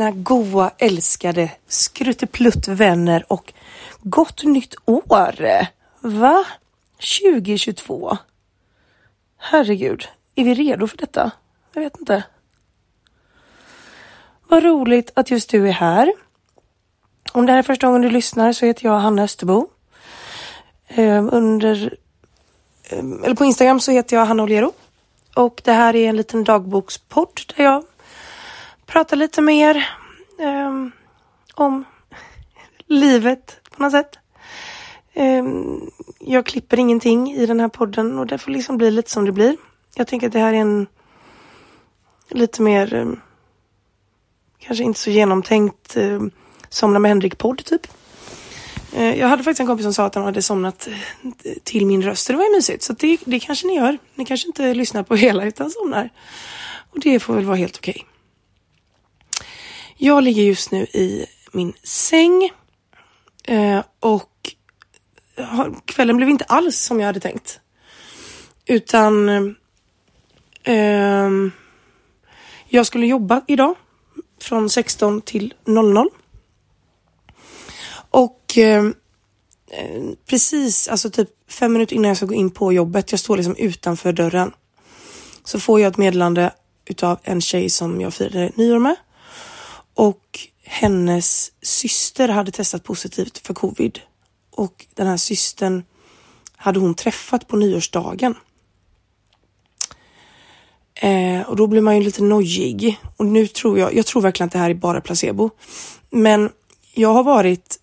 mina goa, älskade skrutteplutt-vänner och gott nytt år! Va? 2022? Herregud, är vi redo för detta? Jag vet inte. Vad roligt att just du är här. Om det här är första gången du lyssnar så heter jag Hanna Österbo. Ehm, under, ehm, eller på Instagram så heter jag Hanna Olero. Och det här är en liten dagbokspodd där jag Prata lite mer um, om livet på något sätt. Um, jag klipper ingenting i den här podden och det får liksom bli lite som det blir. Jag tänker att det här är en lite mer um, kanske inte så genomtänkt Somna med Henrik-podd typ. Eh, jag hade faktiskt en kompis som sa att han hade somnat eh, till min röst. Det var ju mysigt. Så det, det kanske ni gör. Ni kanske inte lyssnar på hela utan somnar. Och det får väl vara helt okej. Okay. Jag ligger just nu i min säng. Eh, och kvällen blev inte alls som jag hade tänkt. Utan eh, jag skulle jobba idag från 16 till 00. Och ehm, eh, precis, alltså typ fem minuter innan jag ska gå in på jobbet, jag står liksom utanför dörren, så får jag ett meddelande utav en tjej som jag firade nyår med. Och hennes syster hade testat positivt för covid. Och den här systern hade hon träffat på nyårsdagen. Eh, och då blir man ju lite nojig. Och nu tror jag, jag tror verkligen att det här är bara placebo. Men jag har varit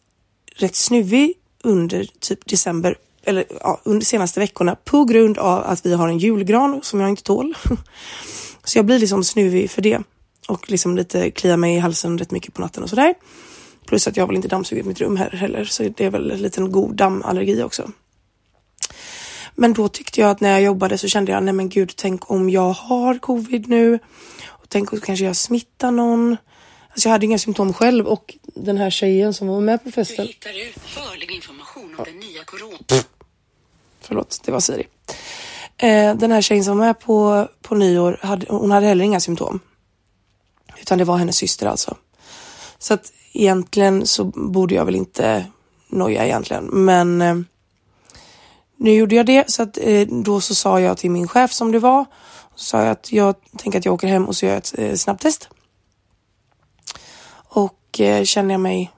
rätt snuvig under typ december eller ja, under senaste veckorna på grund av att vi har en julgran som jag inte tål. Så jag blir liksom snuvig för det och liksom lite kliar mig i halsen rätt mycket på natten och sådär. Plus att jag väl inte dammsugit mitt rum här heller så det är väl en liten god dammallergi också. Men då tyckte jag att när jag jobbade så kände jag, nej men gud, tänk om jag har covid nu och tänk om kanske jag smittar någon. Alltså jag hade inga symptom själv och den här tjejen som var med på festen. Du hittar utförlig information om den nya corona. Förlåt, det var Siri. Eh, den här tjejen som var med på, på nyår, hade, hon hade heller inga symptom. Utan det var hennes syster alltså. Så att egentligen så borde jag väl inte noja egentligen. Men eh, nu gjorde jag det så att eh, då så sa jag till min chef som det var. Så sa jag att jag tänker att jag åker hem och så gör jag ett eh, snabbtest. Och eh, känner jag mig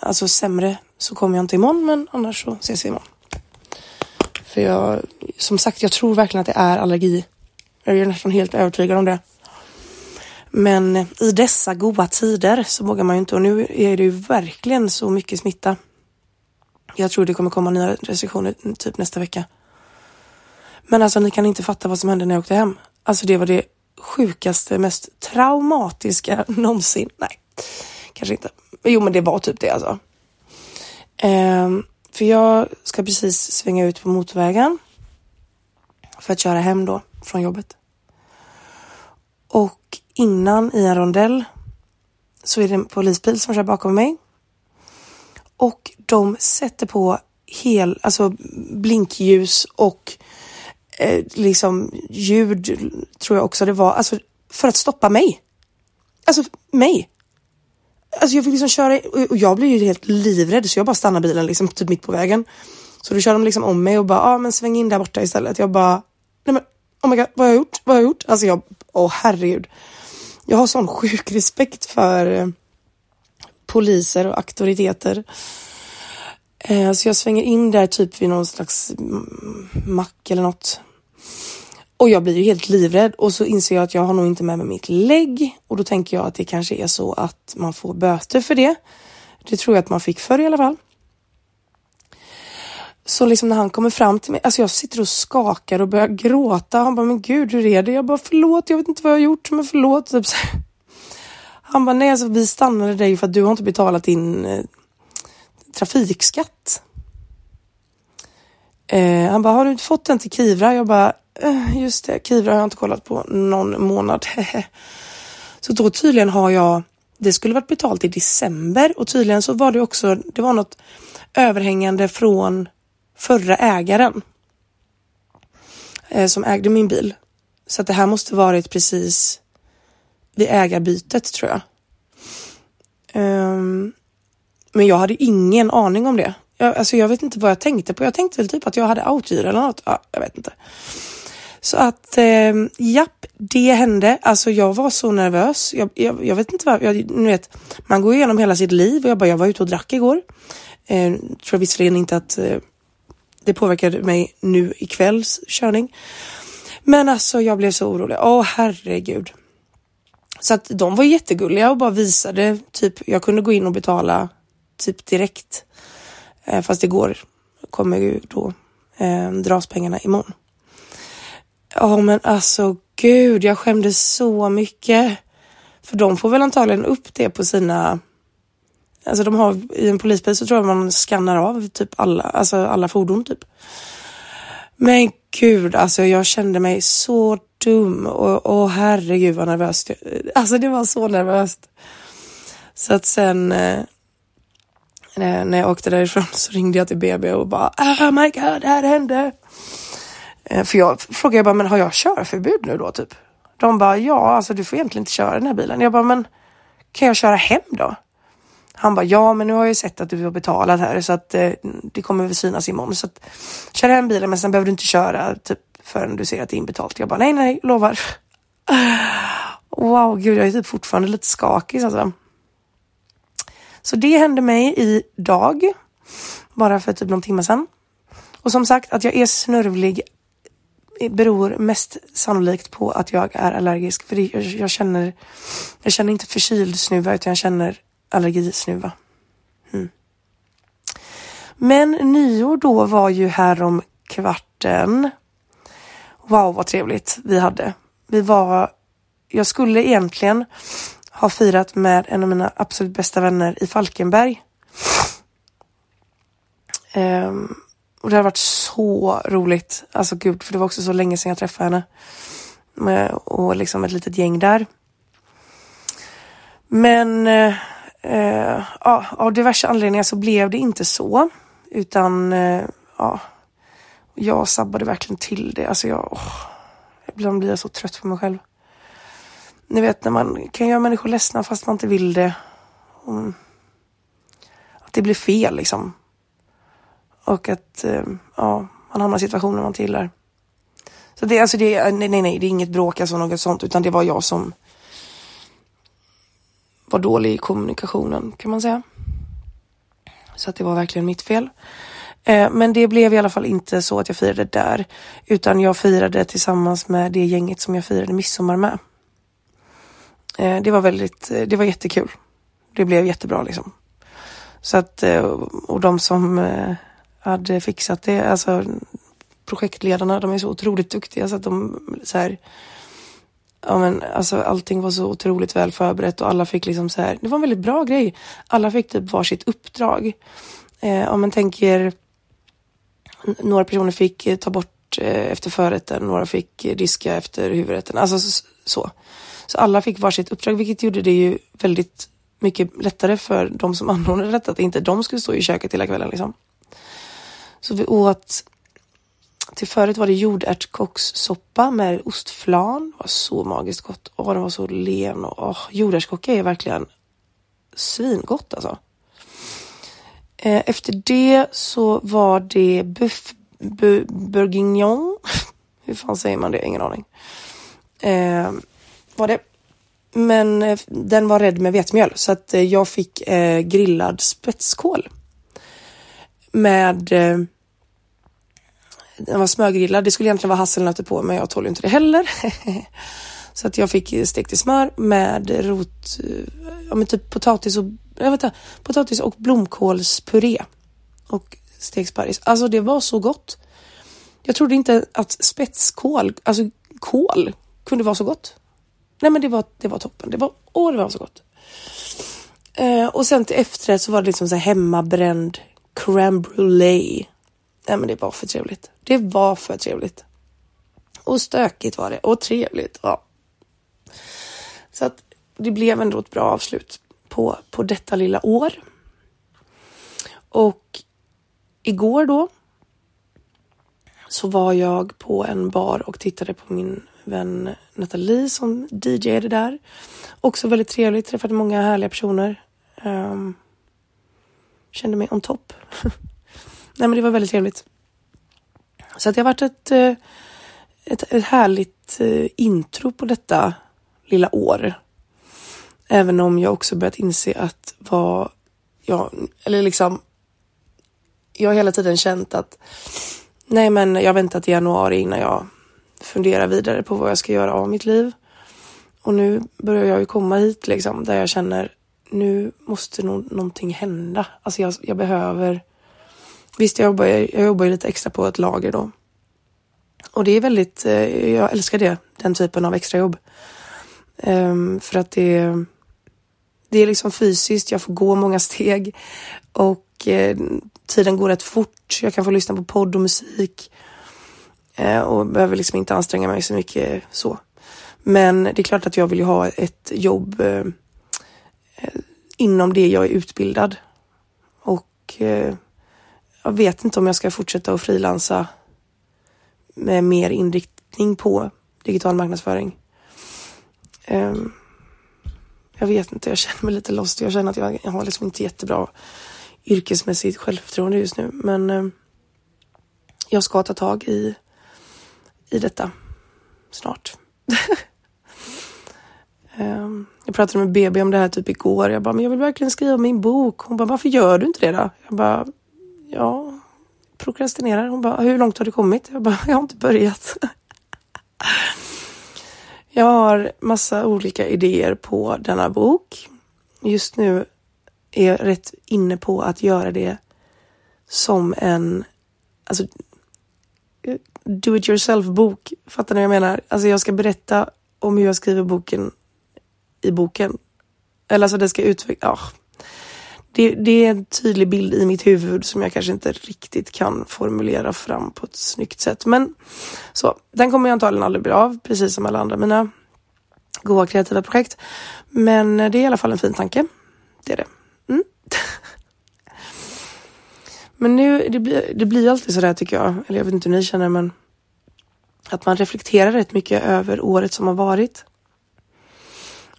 alltså sämre så kommer jag inte imorgon men annars så ses vi imorgon. För jag, som sagt, jag tror verkligen att det är allergi. Jag är nästan helt övertygad om det. Men i dessa goda tider så vågar man ju inte och nu är det ju verkligen så mycket smitta. Jag tror det kommer komma nya restriktioner typ nästa vecka. Men alltså ni kan inte fatta vad som hände när jag åkte hem. Alltså det var det sjukaste, mest traumatiska någonsin. Nej, kanske inte. Jo, men det var typ det alltså. Ehm, för jag ska precis svänga ut på motorvägen för att köra hem då från jobbet. Och innan i en rondell så är det en polisbil som kör bakom mig. Och de sätter på hel, alltså blinkljus och eh, liksom ljud tror jag också det var, alltså för att stoppa mig. Alltså mig. Alltså jag fick liksom köra och jag blev ju helt livrädd så jag bara stannade bilen liksom typ mitt på vägen. Så då kör de liksom om mig och bara, ja ah, men sväng in där borta istället. Jag bara, nej men oh my god, vad har jag gjort? Vad har jag gjort? Alltså jag, åh oh, herregud. Jag har sån sjuk respekt för eh, poliser och auktoriteter. Eh, så jag svänger in där typ vid någon slags mack eller något. Och jag blir ju helt livrädd och så inser jag att jag har nog inte med mig mitt lägg och då tänker jag att det kanske är så att man får böter för det. Det tror jag att man fick förr i alla fall. Så liksom när han kommer fram till mig, alltså jag sitter och skakar och börjar gråta. Han bara, men gud hur är det? Jag bara, förlåt, jag vet inte vad jag har gjort, men förlåt. Typ så. Han bara, nej alltså vi stannade dig för att du har inte betalat din eh, trafikskatt. Eh, han bara, har du inte fått den till Kivra? Jag bara, eh, just det, Kivra har jag inte kollat på någon månad. så då tydligen har jag, det skulle varit betalt i december och tydligen så var det också, det var något överhängande från förra ägaren eh, som ägde min bil. Så att det här måste varit precis vid ägarbytet tror jag. Um, men jag hade ingen aning om det. Jag, alltså jag vet inte vad jag tänkte på. Jag tänkte väl typ att jag hade outhyra eller något. Ja, jag vet inte. Så att eh, japp, det hände. Alltså jag var så nervös. Jag, jag, jag vet inte vad, jag, ni vet, man går igenom hela sitt liv och jag bara, jag var ute och drack igår. Eh, tror visserligen inte att eh, det påverkade mig nu ikvälls körning. Men alltså jag blev så orolig. Åh herregud. Så att de var jättegulliga och bara visade typ, jag kunde gå in och betala typ direkt. Eh, fast igår kommer ju då eh, dras pengarna imorgon. Ja men alltså gud, jag skämdes så mycket. För de får väl antagligen upp det på sina Alltså de har i en polisbil så tror jag man skannar av typ alla, alltså alla fordon typ. Men gud, alltså jag kände mig så dum och, och herregud vad nervöst. Alltså det var så nervöst. Så att sen eh, eh när jag åkte därifrån så ringde jag till BB och bara ah, oh my god, det här hände. Eh, för jag frågade bara, men har jag körförbud nu då typ? De bara, ja alltså du får egentligen inte köra den här bilen. Jag bara, men kan jag köra hem då? Han bara, ja men nu har jag ju sett att du har betalat här så att eh, det kommer väl synas imorgon. Så att kör hem bilen men sen behöver du inte köra typ förrän du ser att det är inbetalt. Jag bara, nej nej, lovar. Wow, gud jag är typ fortfarande lite skakig alltså. Så det hände mig idag, bara för typ någon timme sedan. Och som sagt, att jag är snörvlig eh, beror mest sannolikt på att jag är allergisk. För jag, jag känner, jag känner inte förkyld snuva utan jag känner allergisnuva. Mm. Men nyår då var ju här om kvarten. Wow vad trevligt vi hade. Vi var, jag skulle egentligen ha firat med en av mina absolut bästa vänner i Falkenberg. Um, och det har varit så roligt. Alltså gud, för det var också så länge sedan jag träffade henne. Med, och liksom ett litet gäng där. Men eh, eh, ja, av diverse anledningar så blev det inte så. Utan eh, ja, jag sabbade verkligen till det. Alltså jag, oh, ibland blir jag så trött på mig själv. Ni vet när man kan göra människor ledsna fast man inte vill det. Och, att det blir fel liksom. Och att eh, ja, man hamnar i situationer man inte gillar. Så det, alltså det, nej, nej, nej, det är inget bråk alltså något sånt, utan det var jag som var dålig i kommunikationen kan man säga. Så att det var verkligen mitt fel. Eh, men det blev i alla fall inte så att jag firade där, utan jag firade tillsammans med det gänget som jag firade midsommar med. Eh, det var väldigt, eh, det var jättekul. Det blev jättebra liksom. Så att, och de som hade fixat det. Alltså projektledarna, de är så otroligt duktiga så att de så här, ja men alltså allting var så otroligt väl förberett och alla fick liksom så här, det var en väldigt bra grej. Alla fick typ varsitt uppdrag. Eh, om man tänker, några personer fick eh, ta bort eh, efter förrätten, några fick eh, diska efter huvudrätten, alltså så. Så alla fick varsitt uppdrag, vilket gjorde det ju väldigt mycket lättare för de som anordnade detta, att inte de skulle stå i köket hela kvällen liksom. Så vi åt till förut var det jordärtskockssoppa med ostflan. Det var så magiskt gott. Åh, den var så len och åh, jordärtskocka är verkligen svingott alltså. Eh, efter det så var det buff bourguignon. Hur fan säger man det? Ingen aning. Eh, var det. Men eh, den var rädd med vetemjöl så att eh, jag fick eh, grillad spetskål med eh, den var smörgrillad. Det skulle egentligen vara hasselnötter på men jag tål inte det heller. så att jag fick eh, stekt i smör med rot, eh, ja men typ potatis och, jag vet inte, potatis och blomkålspuré. Och stekt sparris. Alltså det var så gott. Jag trodde inte att spetskål, alltså kål, kunde vara så gott. Nej men det var, det var toppen. Det var, åh det var så gott. Eh, och sen till efterrätt så var det liksom så här hemmabränd crème brûlée. Nej men det var för trevligt. Det var för trevligt. Och stökigt var det och trevligt. Ja. Så att det blev ändå ett bra avslut på, på detta lilla år. Och igår då så var jag på en bar och tittade på min vän Nathalie som DJade där. Också väldigt trevligt, träffade många härliga personer. Um, kände mig on top. Nej men det var väldigt trevligt. Så att det har varit ett, eh, ett, ett härligt eh, intro på detta lilla år. Även om jag också börjat inse att vad jag, eller liksom, jag har hela tiden känt att nej men jag väntar till januari innan jag funderar vidare på vad jag ska göra av mitt liv. Och nu börjar jag ju komma hit liksom där jag känner nu måste nog någonting hända. Alltså jag, jag behöver. Visst, jag jobbar, jag jobbar ju lite extra på ett lager då. Och det är väldigt, eh, jag älskar det, den typen av extrajobb. Um, ehm, för att det, det är liksom fysiskt, jag får gå många steg och eh, tiden går rätt fort. Jag kan få lyssna på podd och musik eh, och behöver liksom inte anstränga mig så mycket så. Men det är klart att jag vill ju ha ett jobb eh, eh inom det jag är utbildad. Och eh, jag vet inte om jag ska fortsätta att frilansa med mer inriktning på digital marknadsföring. Um, jag vet inte, jag känner mig lite lost. Jag känner att jag, jag har liksom inte jättebra yrkesmässigt självförtroende just nu. Men um, jag ska ta tag i, i detta snart. um, jag pratade med BB om det här typ igår. Jag bara, men jag vill verkligen skriva min bok. Hon bara, varför gör du inte det då? Jag bara, ja, prokrastinerar. Hon bara, hur långt har du kommit? Jag bara, jag har inte börjat. jag har massa olika idéer på denna bok. Just nu är jag rätt inne på att göra det som en, alltså do it yourself bok. Fattar ni vad jag menar? Alltså jag ska berätta om hur jag skriver boken i boken. Eller alltså det ska utvecklas. oh, det, det, är en tydlig bild i mitt huvud som jag kanske inte riktigt kan formulera fram på ett snyggt sätt. Men så, den kommer jag antagligen aldrig bli av, precis som alla andra mina goa kreativa projekt. Men det är i alla fall en fin tanke. Det är det. Mm. men nu, det blir, det blir alltid sådär tycker jag, eller jag vet inte hur ni känner men att man reflekterar rätt mycket över året som har varit.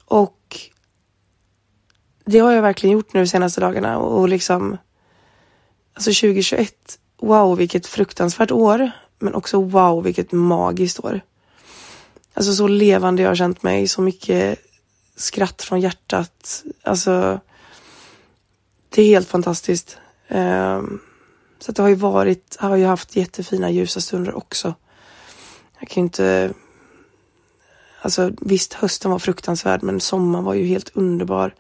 Och det har jag verkligen gjort nu de senaste dagarna och liksom Alltså 2021, wow vilket fruktansvärt år. Men också wow vilket magiskt år. Alltså så levande jag har känt mig, så mycket skratt från hjärtat. Alltså det är helt fantastiskt. Um, så det har ju varit, har ju haft jättefina ljusa stunder också. Jag kan ju inte Alltså visst, hösten var fruktansvärd men sommaren var ju helt underbar.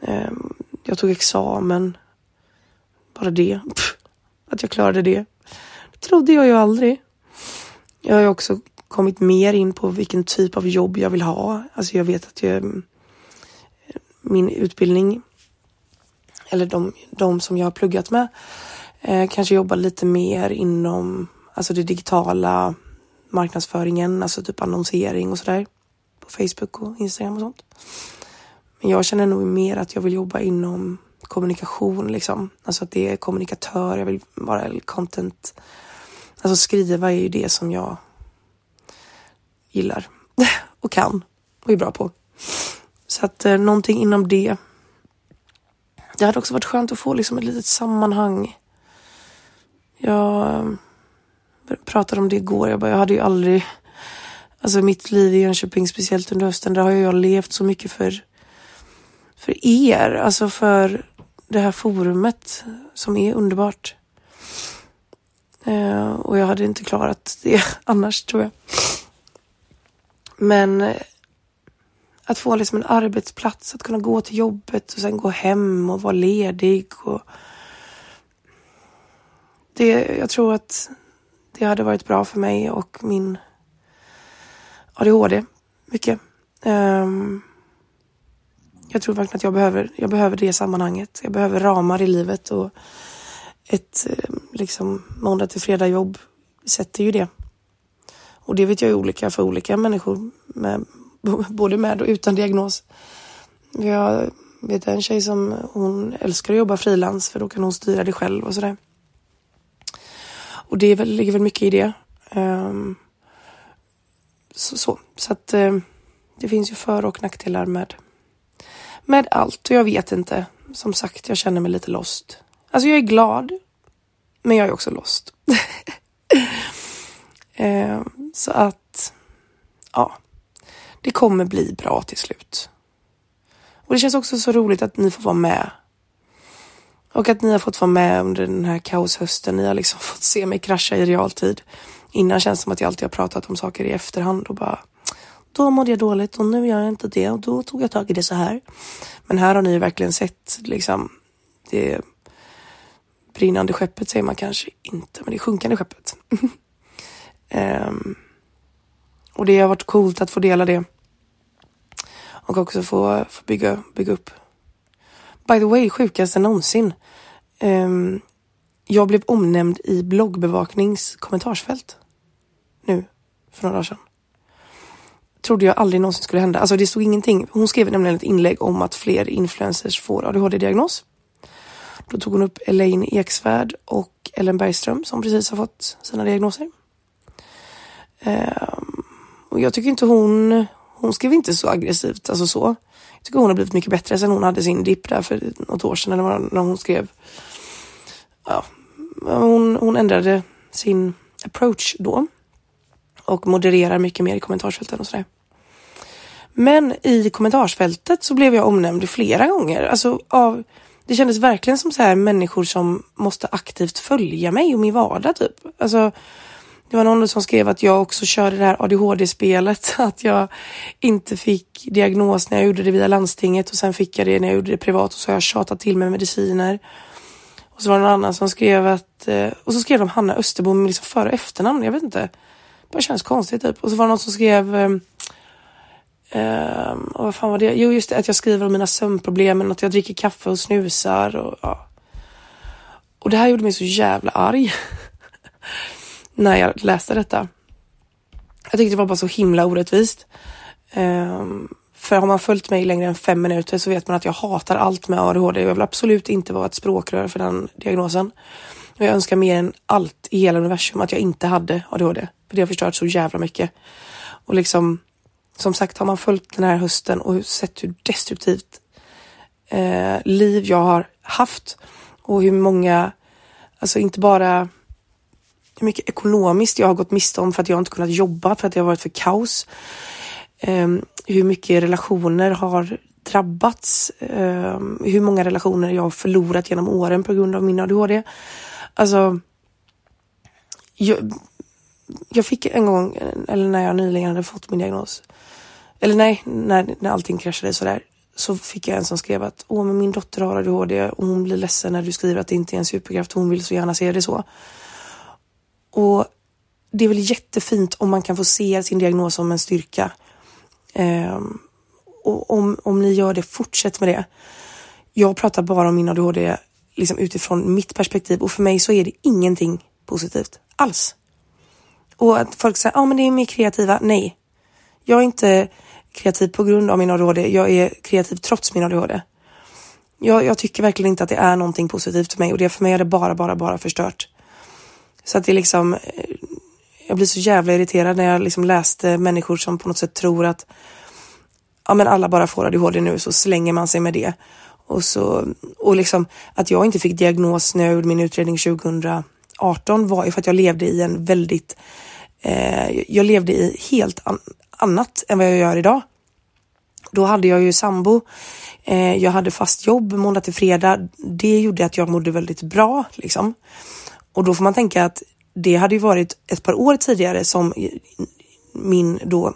Ehm, jag tog examen. Bara det. Pff, att jag klarade det. Det trodde jag ju aldrig. Jag har ju också kommit mer in på vilken typ av jobb jag vill ha. Alltså jag vet att jag, ehm, min utbildning eller de, de som jag har pluggat med eh, kanske jobbar lite mer inom alltså det digitala marknadsföringen, alltså typ annonsering och sådär på Facebook och Instagram och sånt. Men jag känner nog mer att jag vill jobba inom kommunikation liksom. Alltså att det är kommunikatör, jag vill vara content. Alltså skriva är ju det som jag gillar och kan och är bra på. Så att eh, någonting inom det. Det hade också varit skönt att få liksom ett litet sammanhang. Jag eh, pratade om det igår. Jag bara, jag hade ju aldrig, alltså mitt liv i Jönköping, speciellt under hösten, där har jag levt så mycket för för er, alltså för det här forumet som är underbart. Eh, och jag hade inte klarat det annars tror jag. Men eh, att få liksom en arbetsplats, att kunna gå till jobbet och sen gå hem och vara ledig. Och det, jag tror att det hade varit bra för mig och min ADHD mycket. Um, jag tror verkligen att jag behöver, jag behöver det sammanhanget. Jag behöver ramar i livet och ett eh, liksom måndag till fredag jobb sätter ju det. Och det vet jag är olika för olika människor, med, både med och utan diagnos. Jag vet en tjej som hon älskar att jobba frilans för då kan hon styra det själv och sådär. Och det väl, ligger väl mycket i det. Um, så, så. så att um, det finns ju för och nackdelar med, med allt och jag vet inte. Som sagt, jag känner mig lite lost. Alltså jag är glad, men jag är också lost. eh, så att, ja, det kommer bli bra till slut. Och det känns också så roligt att ni får vara med. Och att ni har fått vara med under den här kaoshösten. Ni har liksom fått se mig krascha i realtid. Innan känns det som att jag alltid har pratat om saker i efterhand och bara då mådde jag dåligt och nu gör jag inte det och då tog jag tag i det så här. Men här har ni verkligen sett liksom det brinnande skeppet säger man kanske inte, men det sjunkande skeppet. um, och det har varit coolt att få dela det. Och också få, få bygga, bygga upp. By the way, sjukaste någonsin. Um, jag blev omnämnd i bloggbevaknings kommentarsfält. Nu, för några dagar sedan. Trodde jag aldrig någonsin skulle hända. Alltså det stod ingenting. Hon skrev nämligen ett inlägg om att fler influencers får ADHD-diagnos. Då tog hon upp Elaine Eksvärd och Ellen Bergström som precis har fått sina diagnoser. Ehm, och jag tycker inte hon, hon skrev inte så aggressivt, alltså så. Jag tycker hon har blivit mycket bättre sen hon hade sin dipp där för något år sedan eller vad, när hon skrev. Ja, hon, hon ändrade sin approach då och modererar mycket mer i kommentarsfälten och sådär. Men i kommentarsfältet så blev jag omnämnd flera gånger. Alltså av, det kändes verkligen som så här människor som måste aktivt följa mig och min vardag typ. Alltså, det var någon som skrev att jag också körde det här ADHD-spelet. Att jag inte fick diagnos när jag gjorde det via landstinget och sen fick jag det när jag gjorde det privat och så har jag tjatat till mig mediciner. Och så var det någon annan som skrev att, eh, och så skrev de Hanna Österbom liksom före och efternamn, jag vet inte. Bara känns konstigt typ. Och så var det någon som skrev um, och vad fan var det? Jo, just det, att jag skriver om mina sömnproblem, att jag dricker kaffe och snusar och ja. Och det här gjorde mig så jävla arg. när jag läste detta. Jag tyckte det var bara så himla orättvist. Um, för har man följt mig längre än fem minuter så vet man att jag hatar allt med ADHD. Jag vill absolut inte vara ett språkrör för den diagnosen. Och jag önskar mer än allt i hela universum att jag inte hade ADHD. För det har förstört så jävla mycket. Och liksom, som sagt, har man följt den här hösten och sett hur destruktivt eh, liv jag har haft och hur många, alltså inte bara hur mycket ekonomiskt jag har gått miste om för att jag inte kunnat jobba för att det har varit för kaos. Um, hur mycket relationer har drabbats, um, hur många relationer jag har förlorat genom åren på grund av min ADHD. Alltså, jag, jag fick en gång, eller när jag nyligen hade fått min diagnos, eller nej, när, när allting kraschade sådär, så fick jag en som skrev att Åh, men min dotter har ADHD och hon blir ledsen när du skriver att det inte är en superkraft. Hon vill så gärna se det så. Och det är väl jättefint om man kan få se sin diagnos som en styrka. Um, och om, om ni gör det, fortsätt med det. Jag pratar bara om min ADHD liksom utifrån mitt perspektiv och för mig så är det ingenting positivt alls. Och att folk säger, ja ah, men det är mer kreativa. Nej, jag är inte kreativ på grund av min ADHD. Jag är kreativ trots min ADHD. Jag, jag tycker verkligen inte att det är någonting positivt för mig och det för mig är det bara, bara, bara förstört. Så att det är liksom, eh, jag blir så jävla irriterad när jag liksom läste människor som på något sätt tror att ja men alla bara får ADHD nu så slänger man sig med det. Och, så, och liksom att jag inte fick diagnos när jag gjorde min utredning 2018 var ju för att jag levde i en väldigt, eh, jag levde i helt an annat än vad jag gör idag. Då hade jag ju sambo, eh, jag hade fast jobb måndag till fredag. Det gjorde att jag mådde väldigt bra liksom. Och då får man tänka att det hade ju varit ett par år tidigare som min då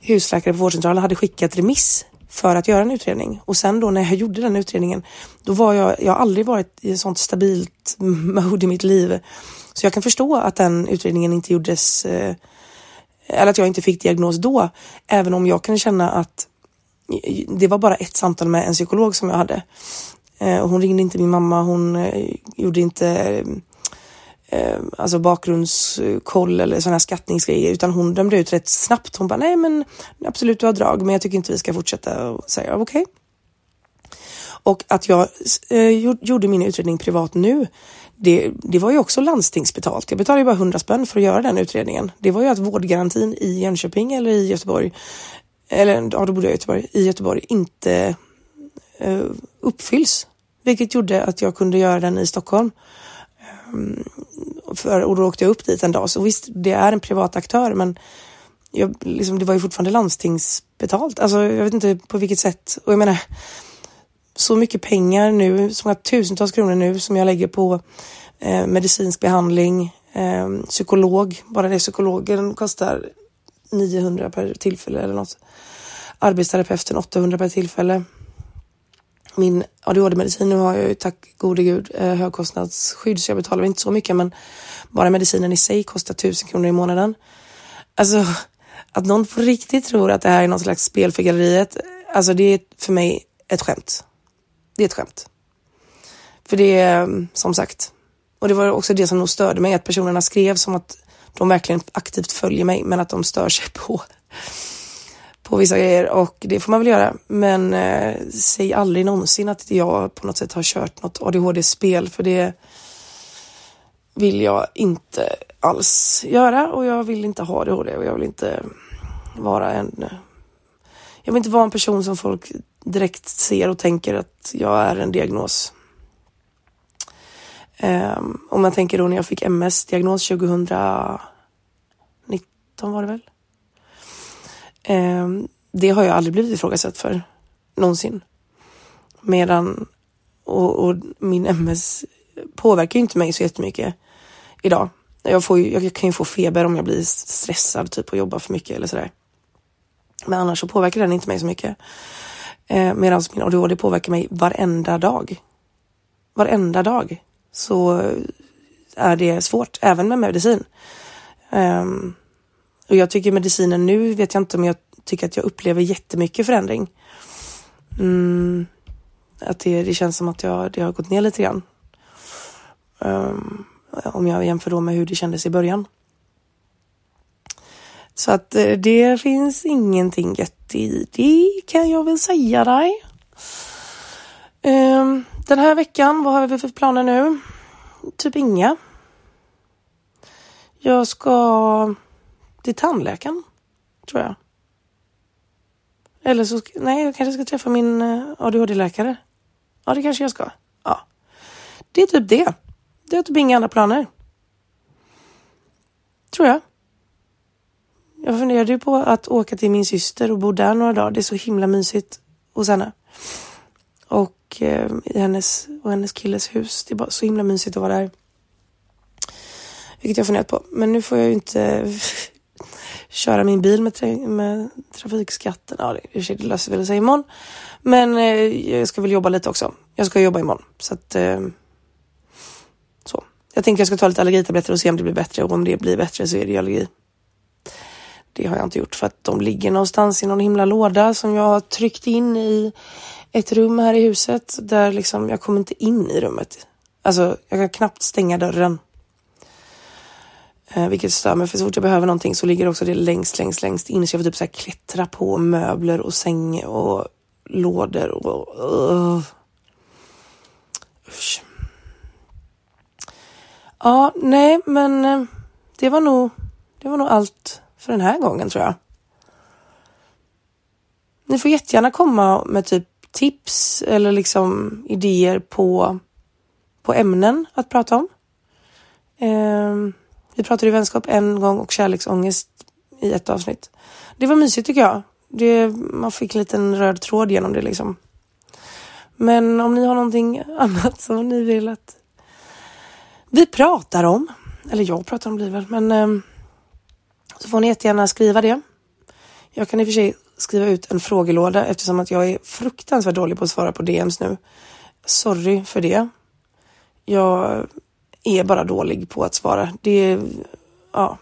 husläkare på vårdcentralen hade skickat remiss för att göra en utredning. Och sen då när jag gjorde den utredningen, då var jag, jag har aldrig varit i ett sånt stabilt mode i mitt liv. Så jag kan förstå att den utredningen inte gjordes, eh, eller att jag inte fick diagnos då. Även om jag kan känna att det var bara ett samtal med en psykolog som jag hade. Eh, hon ringde inte min mamma, hon eh, gjorde inte eh, alltså bakgrundskoll eller sådana här skattningsgrejer utan hon dömde ut rätt snabbt. Hon bara nej men absolut du har drag men jag tycker inte vi ska fortsätta och säga okej. Okay. Och att jag eh, gjorde min utredning privat nu, det, det var ju också landstingsbetalt. Jag betalade bara 100 spänn för att göra den utredningen. Det var ju att vårdgarantin i Jönköping eller i Göteborg, eller ja, då bodde jag i Göteborg, i Göteborg inte eh, uppfylls. Vilket gjorde att jag kunde göra den i Stockholm. Um, för, och då åkte jag upp dit en dag. Så visst, det är en privat aktör, men jag, liksom, det var ju fortfarande landstingsbetalt. Alltså, jag vet inte på vilket sätt. Och jag menar, så mycket pengar nu, så många tusentals kronor nu som jag lägger på eh, medicinsk behandling, eh, psykolog. Bara det psykologen kostar 900 per tillfälle eller något. Arbetsterapeuten 800 per tillfälle. Min ADHD-medicin, nu har jag ju tack gode gud eh, högkostnadsskydd så jag betalar inte så mycket men bara medicinen i sig kostar 1000 kronor i månaden. Alltså att någon på riktigt tror att det här är någon slags spel för galleriet, alltså det är för mig ett skämt. Det är ett skämt. För det är eh, som sagt, och det var också det som nog störde mig, att personerna skrev som att de verkligen aktivt följer mig, men att de stör sig på, på vissa grejer och det får man väl göra. Men eh, säg aldrig någonsin att jag på något sätt har kört något ADHD-spel, för det vill jag inte alls göra och jag vill inte ha ADHD och jag vill inte vara en... Jag vill inte vara en person som folk direkt ser och tänker att jag är en diagnos. Um, om man tänker då när jag fick MS-diagnos 2019 var det väl? Ehm, det har jag aldrig blivit ifrågasatt för någonsin. Medan och, och min MS påverkar ju inte mig så jättemycket idag. Jag, får ju, jag kan ju få feber om jag blir stressad typ och jobbar för mycket eller sådär. Men annars så påverkar den inte mig så mycket. Eh, Medan min ADHD påverkar mig varenda dag. Varenda dag så är det svårt, även med medicin. Um, och jag tycker medicinen nu vet jag inte om jag tycker att jag upplever jättemycket förändring. Mm, att det, det känns som att jag, det har gått ner lite grann. Um, om jag jämför då med hur det kändes i början. Så att eh, det finns ingenting gött i det kan jag väl säga dig. Um, den här veckan, vad har vi för planer nu? Typ inga. Jag ska till tandläkaren, tror jag. Eller så, nej, jag kanske ska träffa min eh, ADHD-läkare. Ja, det kanske jag ska. Ja. Det är typ det. Det är typ inga andra planer. Tror jag. Jag funderade ju på att åka till min syster och bo där några dagar. Det är så himla mysigt hos henne. Och eh, i hennes och hennes killes hus. Det är bara så himla mysigt att vara där. Vilket jag funderat på. Men nu får jag ju inte köra min bil med, tra med trafikskatten. Ja, det, det löser väl sig imorgon. Men eh, jag ska väl jobba lite också. Jag ska jobba imorgon. Så att eh, jag tänkte jag ska ta lite allergitabletter och se om det blir bättre och om det blir bättre så är det allergi. Det har jag inte gjort för att de ligger någonstans i någon himla låda som jag har tryckt in i ett rum här i huset där liksom jag kommer inte in i rummet. Alltså, jag kan knappt stänga dörren. Eh, vilket stör mig för så fort jag behöver någonting så ligger också det längst, längst, längst in så jag får typ så här klättra på möbler och säng och lådor och uh. Usch. Ja, nej, men eh, det var nog, det var nog allt för den här gången tror jag. Ni får jättegärna komma med typ tips eller liksom idéer på, på ämnen att prata om. Eh, vi pratade ju vänskap en gång och kärleksångest i ett avsnitt. Det var mysigt tycker jag. Det, man fick en liten röd tråd genom det liksom. Men om ni har någonting annat som ni vill att vi pratar om, eller jag pratar om det väl, men eh, så får ni jättegärna skriva det. Jag kan i och för sig skriva ut en frågelåda eftersom att jag är fruktansvärt dålig på att svara på DMs nu. Sorry för det. Jag är bara dålig på att svara. Det ja.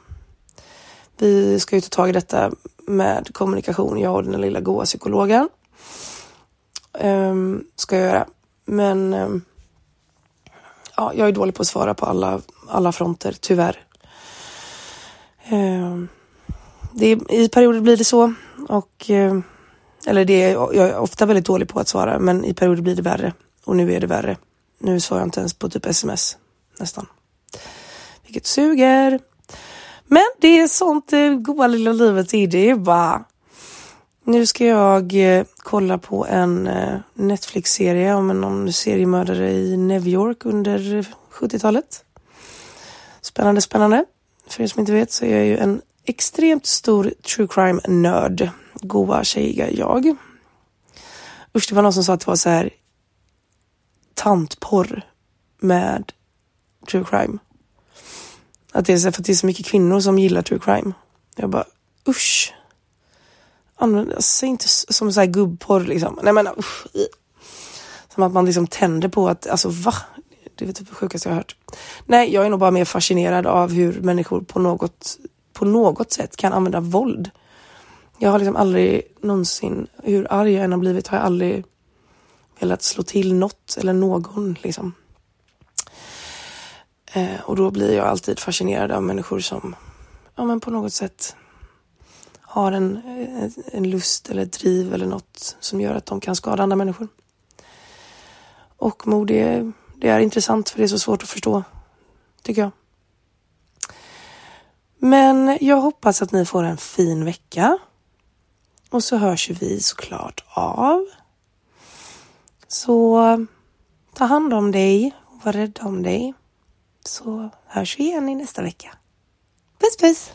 Vi ska ju ta tag i detta med kommunikation, jag och den lilla goa psykologen. Um, ska jag göra. Men um, ja, jag är dålig på att svara på alla, alla fronter, tyvärr. Eh, det, I perioder blir det så och ehm, Eller det är, jag är ofta väldigt dålig på att svara men i perioder blir det värre. Och nu är det värre. Nu svarar jag inte ens på typ sms. Nästan. Vilket suger. Men det är sånt det goa lilla livet är. Det är bara... Nu ska jag eh, kolla på en eh, Netflix-serie om någon seriemördare i New York under 70-talet. Spännande, spännande. För er som inte vet så är jag ju en extremt stor true crime-nörd. Goa tjejiga jag. Usch, det var någon som sa att det var så här tantporr med true crime. Att det är så, för att det är så mycket kvinnor som gillar true crime. Jag bara usch. Använd, säg inte som så här gubbporr liksom. Nej men usch. Som att man liksom tänder på att, alltså va? Det är typ det sjukaste jag har hört. Nej, jag är nog bara mer fascinerad av hur människor på något, på något sätt kan använda våld. Jag har liksom aldrig någonsin, hur arg jag än har blivit, har jag aldrig velat slå till något eller någon liksom. Eh, och då blir jag alltid fascinerad av människor som ja, men på något sätt har en, eh, en lust eller ett driv eller något som gör att de kan skada andra människor. Och mod, är, det är intressant för det är så svårt att förstå, tycker jag. Men jag hoppas att ni får en fin vecka. Och så hörs ju vi såklart av. Så ta hand om dig och var rädd om dig. Så hörs vi igen i nästa vecka. Puss puss!